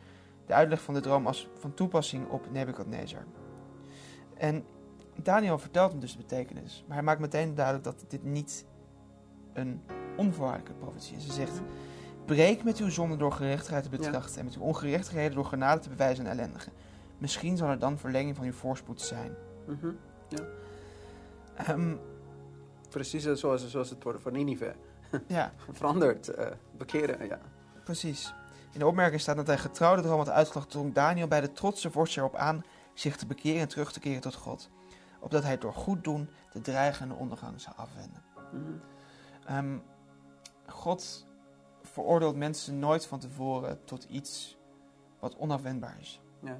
de uitleg van de droom als van toepassing op Nebukadnezar. En Daniel vertelt hem dus de betekenis. Maar hij maakt meteen duidelijk dat dit niet een onvoorwaardelijke profetie is. Hij zegt... Breek met uw zonde door gerechtigheid te betrachten... en met uw ongerechtigheden door genade te bewijzen aan ellendigen. Misschien zal er dan verlenging van uw voorspoed zijn. Mhm. Ehm, Precies zoals, zoals het woord van Ninive. ja, Veranderd, eh, bekeren, ja. Precies. In de opmerking staat dat hij getrouwde droom had uitgelegd toen drong bij de trotse vorst erop aan zich te bekeren en terug te keren tot God. Opdat hij door goed doen de dreigende ondergang zou afwenden. Mhm. Ehm, God veroordeelt mensen nooit van tevoren tot iets wat onafwendbaar is. Ja.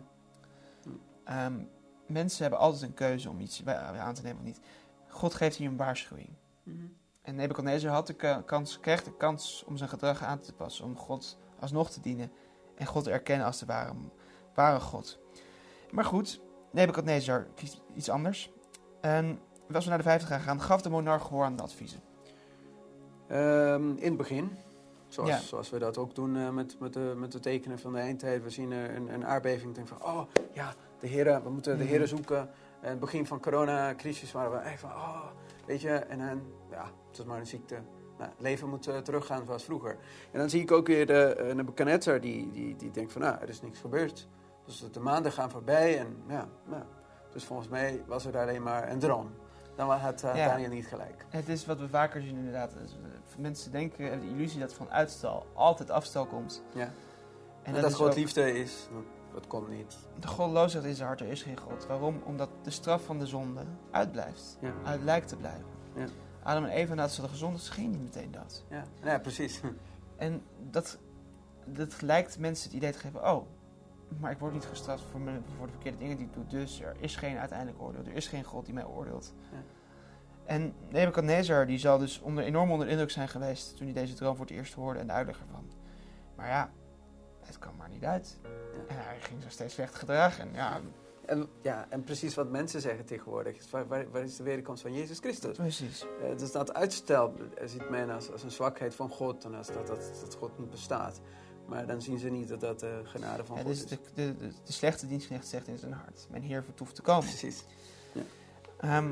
Ehm, mensen hebben altijd een keuze om iets aan te nemen of niet. God geeft hier een waarschuwing. Mhm. En Nebuchadnezzar had de ka- kans, kreeg de kans om zijn gedrag aan te passen, om God alsnog te dienen en God te erkennen als de ware, ware God. Maar goed, Nebuchadnezzar kiest iets anders. En als we naar de vijfde gaan gaan, gaf de monarch gehoorende adviezen. Ehm, in het begin, zoals, Ja. zoals we dat ook doen eh, met, met, de, met de tekenen van de eindtijd. We zien een, een aardbeving. denken van, oh ja, de heren, we moeten de Mhm. heren zoeken. En het begin van coronacrisis waren we echt van, oh, weet je. En dan, ja, het is maar een ziekte. Nou, het leven moet eh, teruggaan zoals vroeger. En dan zie ik ook weer de uh, Nebuchadnezzar die, die, die denkt van, nou, er is niks gebeurd. Dus de maanden gaan voorbij en ja, ja. Dus volgens mij was het alleen maar een droom. Dan had uh, Ja. Daniel niet gelijk. Het is wat we vaker zien inderdaad. Dus, eh, Mensen denken, hebben de illusie dat van uitstel altijd afstel komt. Ja. En, En dat, dat, God ook- liefde is, dat komt niet. De goddeloosheid in zijn hart, er is geen God. Waarom? Omdat de straf van de zonde uitblijft. Ja. Uit lijkt te blijven. Ja. Adam en Eva, nadat ze hadden gezond, ze gingen niet meteen dood. Ja, ja precies. En dat, dat lijkt mensen het idee te geven, oh, maar ik word niet gestraft voor, mijn, voor de verkeerde dingen die ik doe. Dus er is geen uiteindelijk oordeel. Er is geen God die mij oordeelt. Ja. En Nebuchadnezzar, die zal dus onder, enorm onder de indruk zijn geweest toen hij deze droom voor het eerst hoorde en de uitleg ervan. Maar ja, het kwam maar niet uit. En hij ging zich steeds slecht gedragen. En ja, En, ja, en precies wat mensen zeggen tegenwoordig. Waar, waar, waar is de wederkomst van Jezus Christus? precies. Eh, dus dat uitstel ziet men als, als een zwakheid van God. En als dat, dat, dat God niet bestaat. Maar dan zien ze niet dat dat de genade van Ja, God dus is. de, de, de, de slechte dienstknecht zegt in zijn hart, mijn heer vertoeft te komen. Precies. Ehm,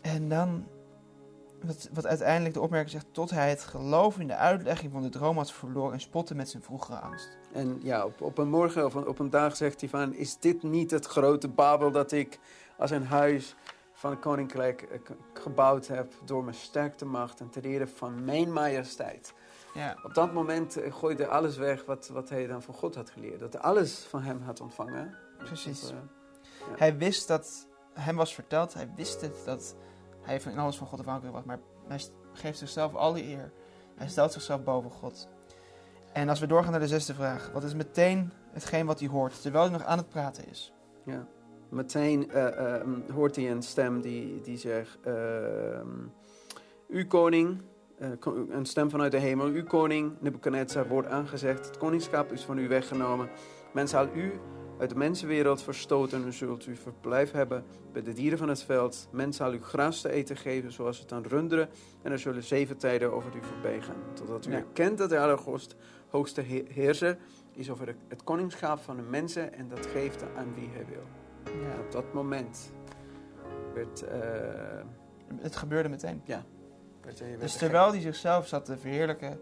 en dan, wat, wat uiteindelijk de opmerking zegt, tot hij het geloof in de uitlegging van de droom had verloren en spotte met zijn vroegere angst. En ja, op, op een morgen of op een dag zegt hij van... Is dit niet het grote Babel dat ik als een huis van het koninkrijk eh, gebouwd heb... door mijn sterkte macht en ter ere van mijn majesteit? Ja, Op dat moment eh, gooide hij alles weg wat, wat hij dan van God had geleerd. Dat hij alles van hem had ontvangen. Precies. Dat, eh, hij wist dat, hem was verteld, hij wist het, dat hij van alles van God afhankelijk was, maar hij geeft zichzelf alle eer. Hij stelt zichzelf boven God. En als we doorgaan naar de zesde vraag, wat is meteen hetgeen wat hij hoort, terwijl hij nog aan het praten is? ja. Meteen eh, hoort hij een stem die, die zegt... ehm, u koning, ko- een stem vanuit de hemel. U koning, Nebuchadnezzar, wordt aangezegd. Het koningschap is van u weggenomen. Men zal u uit de mensenwereld verstoten. U zult u verblijf hebben bij de dieren van het veld. Men zal u gras te eten geven, zoals het aan runderen. En er zullen zeven tijden over u voorbij gaan. Totdat u Ja. erkent dat de Allerhoogste hoogste he- heerser is over het- koningschap van de mensen. En dat geeft aan wie hij wil. Ja. En op dat moment werd, eh, Het gebeurde meteen. werd Dus terwijl hij zichzelf zat te verheerlijken,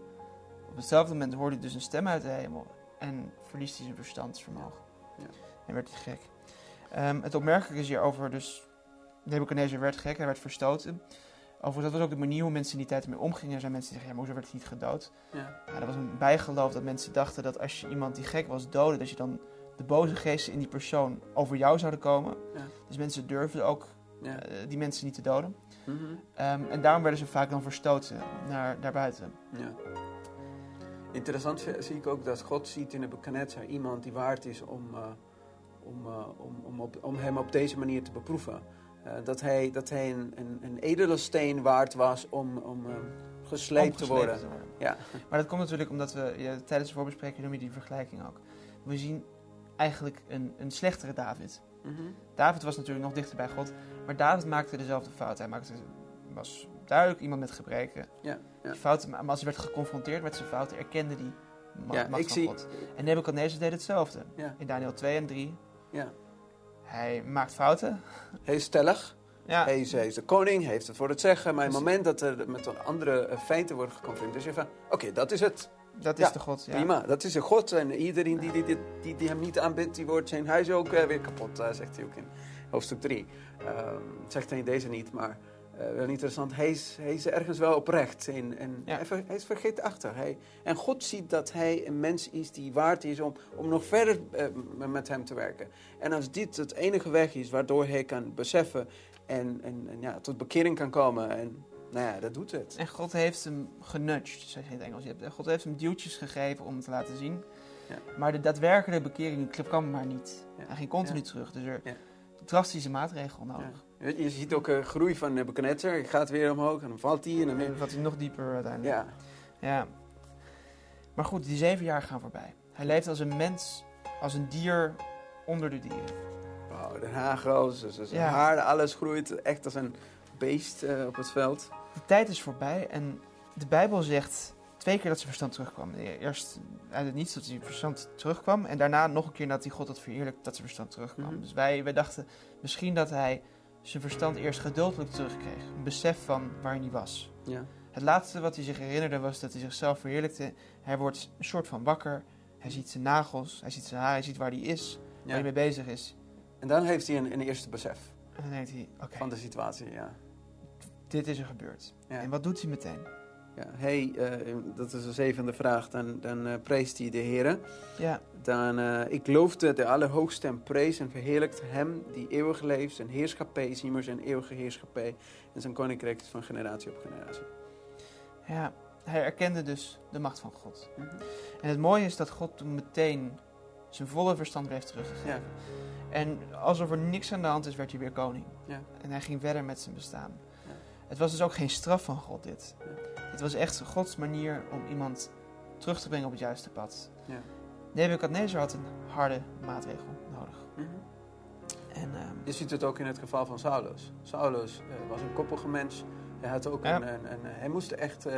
op hetzelfde moment hoorde hij dus een stem uit de hemel en verliest hij zijn verstandsvermogen. Ja. En werd hij gek. Ehm, het opmerkelijke is hierover, dus Nebuchadnezzar werd gek, hij werd verstoten. Overigens, dat was ook de manier hoe mensen in die tijd ermee omgingen. Er zijn mensen die zeggen, ja, maar hoezo werd hij niet gedood? Ja, dat was een bijgeloof dat mensen dachten dat als je iemand die gek was doodde, dat je dan de boze geesten in die persoon over jou zouden komen. Ja. Dus mensen durfden ook Ja. eh, die mensen niet te doden. Mhm. Ehm, en daarom werden ze vaak dan verstoten naar, naar buiten. Ja. Interessant zie ik ook dat God ziet in Nebuchadnezzar iemand die waard is om, eh, om, eh, om, om, op, om hem op deze manier te beproeven. Eh, dat hij, dat hij een, een, een edele steen waard was om, om eh, gesleept te worden. te worden. Ja. Maar dat komt natuurlijk omdat we ja, tijdens de voorbespreking noem je die vergelijking ook. We zien eigenlijk een, een slechtere David. Mhm. David was natuurlijk nog dichter bij God, maar David maakte dezelfde fout. Hij maakte, was duidelijk iemand met gebreken. Ja, ja. Die fouten, maar als hij werd geconfronteerd met zijn fouten, erkende hij ma- Ja, macht ik van zie- God. En Nebuchadnezzar deed hetzelfde. In Daniel 2 en 3. Ja. Hij maakt fouten. Hij stellig, Ja, hij, is, hij is de koning, hij heeft het voor het zeggen. Maar op het moment dat er met een andere eh, feiten wordt geconfronteerd, is hij van, oké, dat is het. dat is Ja, de God. Ja. Prima, dat is een God. En iedereen die, die, die, die, die hem niet aanbidt, die wordt zijn huis ook eh, weer kapot, eh, zegt hij ook in hoofdstuk 3. zegt hij in deze niet, maar eh, wel interessant. Hij is, hij is ergens wel oprecht. En Ja. hij, ver- hij is vergeetachtig. Hij, en God ziet dat hij een mens is die waard is om, om nog verder eh, met hem te werken. En als dit het enige weg is waardoor hij kan beseffen en, en, en ja, tot bekering kan komen en nou ja, dat doet het. En God heeft hem genudged, zeg je in het Engels. Hebt- God heeft hem duwtjes gegeven om het te laten zien. Ja. Maar de daadwerkelijke bekering kwam maar niet. Ja. Hij ging continu terug. Dus er. Drastische maatregelen nodig. Ja. Je, ziet ook een groei van Nebuchadnezzar. Hij gaat weer omhoog en dan valt hij en dan weer... En wat hij nog dieper uiteindelijk. Ja, Ja. Maar goed, die zeven jaar gaan voorbij. Hij leeft als een mens, als een dier onder de dieren. wow, de haar groot, dus zijn Ja. haar, alles groeit echt als een beest eh, op het veld. De tijd is voorbij en de Bijbel zegt twee keer dat zijn verstand terugkwam. Eerst uit het niets dat zijn verstand terugkwam en daarna nog een keer dat hij God had verheerlijkt dat zijn verstand terugkwam. Mhm. Dus wij, wij dachten misschien dat hij zijn verstand eerst gedeeltelijk terugkreeg. Een besef van waar hij was. Ja. Het laatste wat hij zich herinnerde was dat hij zichzelf verheerlijkte. Hij wordt een soort van wakker. Hij ziet zijn nagels, hij ziet zijn haar, hij ziet waar hij is, waar Ja. hij mee bezig is. En dan heeft hij een, een eerste besef En dan denkt hij, oké, van de situatie, ja. dit is er gebeurd. Ja. En wat doet hij meteen? Ja. Hey, eh, dat is de zevende vraag. Dan, dan eh, preest hij de Heer. Ja, Dan, eh, ik loofde de Allerhoogste en prees en verheerlijkt hem die eeuwig leeft. Zijn heerschappij is immers een eeuwige heerschappij. En zijn koninkrijk is van generatie op generatie. ja, hij erkende dus de macht van God. Mhm. En het mooie is dat God toen meteen zijn volle verstand heeft teruggegeven. Ja. En alsof er niks aan de hand is, werd hij weer koning. Ja. En hij ging verder met zijn bestaan. Het was dus ook geen straf van God dit. Ja. Het was echt Gods manier om iemand terug te brengen op het juiste pad. Ja. Nebuchadnezzar had een harde maatregel nodig. Mhm. En ehm, Je ziet het ook in het geval van Saulus. Saulus eh, was een koppige mens. Hij, had ook Ja. een, een, een- hij moest echt eh,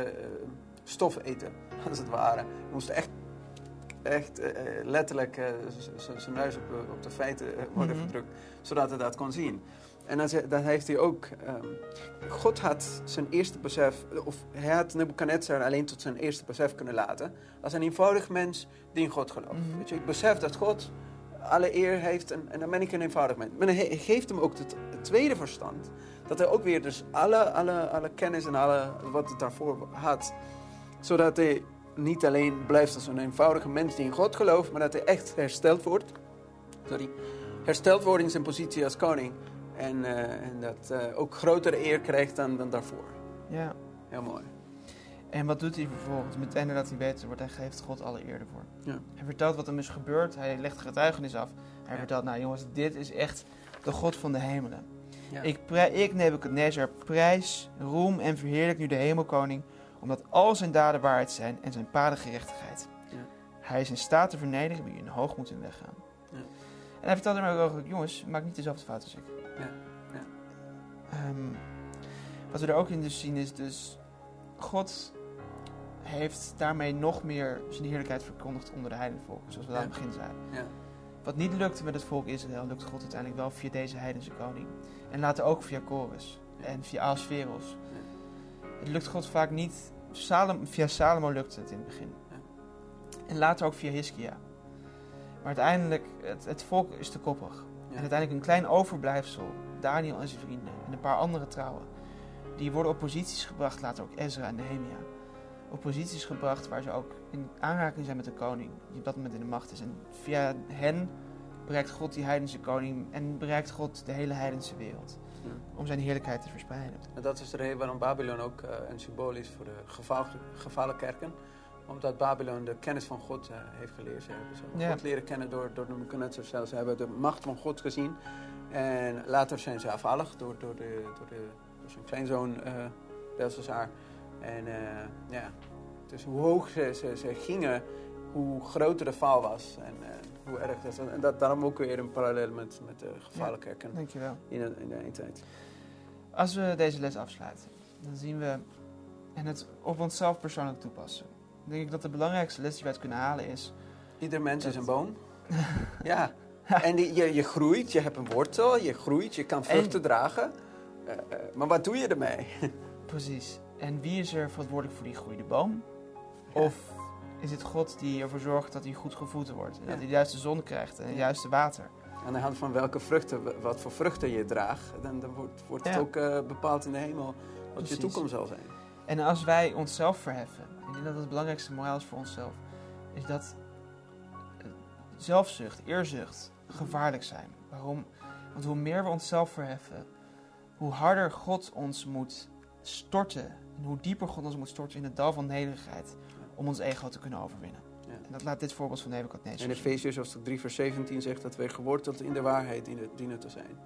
stof eten, als het ware. Hij moest echt, echt eh, letterlijk zijn neus op, op de feiten worden Mhm. gedrukt, zodat hij dat kon zien. En dan, dan heeft hij ook... ehm, God had zijn eerste besef... Of hij had Nebuchadnezzar alleen tot zijn eerste besef kunnen laten. Als een eenvoudig mens die in God gelooft. Mhm. Weet je, ik besef dat God alle eer heeft en, en dan ben ik een eenvoudig mens. Maar hij geeft hem ook het, het tweede verstand. Dat hij ook weer dus alle, alle, alle kennis en alle, wat het daarvoor had. Zodat hij niet alleen blijft als een eenvoudige mens die in God gelooft. Maar dat hij echt hersteld wordt. Sorry. Hersteld wordt in zijn positie als koning. En, eh, en dat eh, ook grotere eer krijgt dan, dan daarvoor. ja. Heel mooi. En wat doet hij vervolgens? Meteen nadat hij weet wordt, hij geeft God alle eer ervoor. Ja. Hij vertelt wat hem is gebeurd. Hij legt getuigenis af. Hij Ja. vertelt, nou jongens, dit is echt de God van de hemelen. Ja. Ik, ik Nebuchadnezzar, prijs, roem en verheerlijk nu de hemelkoning, omdat al zijn daden waarheid zijn en zijn paden gerechtigheid. Ja. Hij is in staat te vernederen wie in hoogmoed in weggaan. Ja. En hij vertelde hem ook, jongens, maak niet dezelfde fout als ik. Ja. Ja. Ehm, wat we er ook in dus zien is dus, God heeft daarmee nog meer zijn heerlijkheid verkondigd onder de heidenvolken, zoals we dat aan het begin zeiden. Ja. Wat niet lukte met het volk Israël, lukt God uiteindelijk wel via deze heidense koning. En later ook via Chorus en via Ahasveros. Het lukt God vaak niet. Salom, via Salomo lukte het in het begin. Ja. En later ook via Hiskia. Maar uiteindelijk, het, het volk is te koppig. Ja. En uiteindelijk een klein overblijfsel, Daniel en zijn vrienden en een paar andere trouwen, die worden op posities gebracht, later ook Ezra en Nehemia. Op posities gebracht waar ze ook in aanraking zijn met de koning, die op dat moment in de macht is. En via hen bereikt God die heidense koning en bereikt God de hele heidense wereld. Om zijn heerlijkheid te verspreiden. En dat is de reden waarom Babylon ook eh, een symbool is voor de geval, gevallen kerken. Omdat Babylon de kennis van God eh, heeft geleerd. Ze hebben Ja. God leren kennen door, door de Nebuchadnezzar zelf. Ze hebben de macht van God gezien. En later zijn ze afvallig door, door, de, door, de, door zijn kleinzoon Belshazzar. En eh, ja, dus hoe hoog ze, ze, ze gingen, hoe groter de val was. En eh, hoe erg dat was. En dat, daarom ook weer een parallel met, met de kerken Dankjewel. in de, in de eindtijd. Als we deze les afsluiten, dan zien we en het op onszelf persoonlijk toepassen. Dan denk ik dat de belangrijkste les die uit kunnen halen is... Ieder mens is een boom. ja. En die, je, je groeit, je hebt een wortel, je groeit, je kan vruchten dragen. Eh, eh, maar wat doe je ermee? Precies. En wie is er verantwoordelijk voor die groei? De boom? Ja. Of is het God die ervoor zorgt dat hij goed gevoed wordt? En Ja. dat hij de juiste zon krijgt en het juiste water? Aan de hand van welke vruchten, wat voor vruchten je draagt, dan, dan wordt, wordt het ook eh, bepaald in de hemel wat Precies. je toekomst zal zijn. En als wij onszelf verheffen, ik denk dat het belangrijkste moraal is voor onszelf, is dat zelfzucht, eerzucht gevaarlijk zijn. Waarom? Want hoe meer we onszelf verheffen, hoe harder God ons moet storten. En hoe dieper God ons moet storten in het dal van nederigheid. Om ons ego te kunnen overwinnen. Ja. En dat laat dit voorbeeld van Nebuchadnezzar En. Efeziërs hoofdstuk 3 vers 17 zegt dat wij geworteld in de waarheid dienen, dienen te zijn.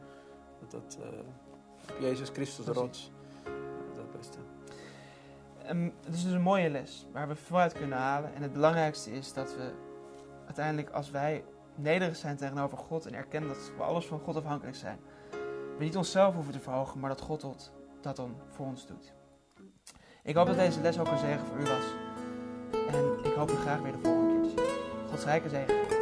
Dat dat eh, Jezus Christus de rots. dat beste. Ehm, het is dus een mooie les waar we veel uit kunnen halen. En het belangrijkste is dat we uiteindelijk, als wij nederig zijn tegenover God en erkennen dat we alles van God afhankelijk zijn, we niet onszelf hoeven te verhogen, maar dat God dat, dan voor ons doet. Ik hoop dat deze les ook een zegen voor u was. En ik hoop u graag weer de volgende keer te zien. Gods rijke zegen.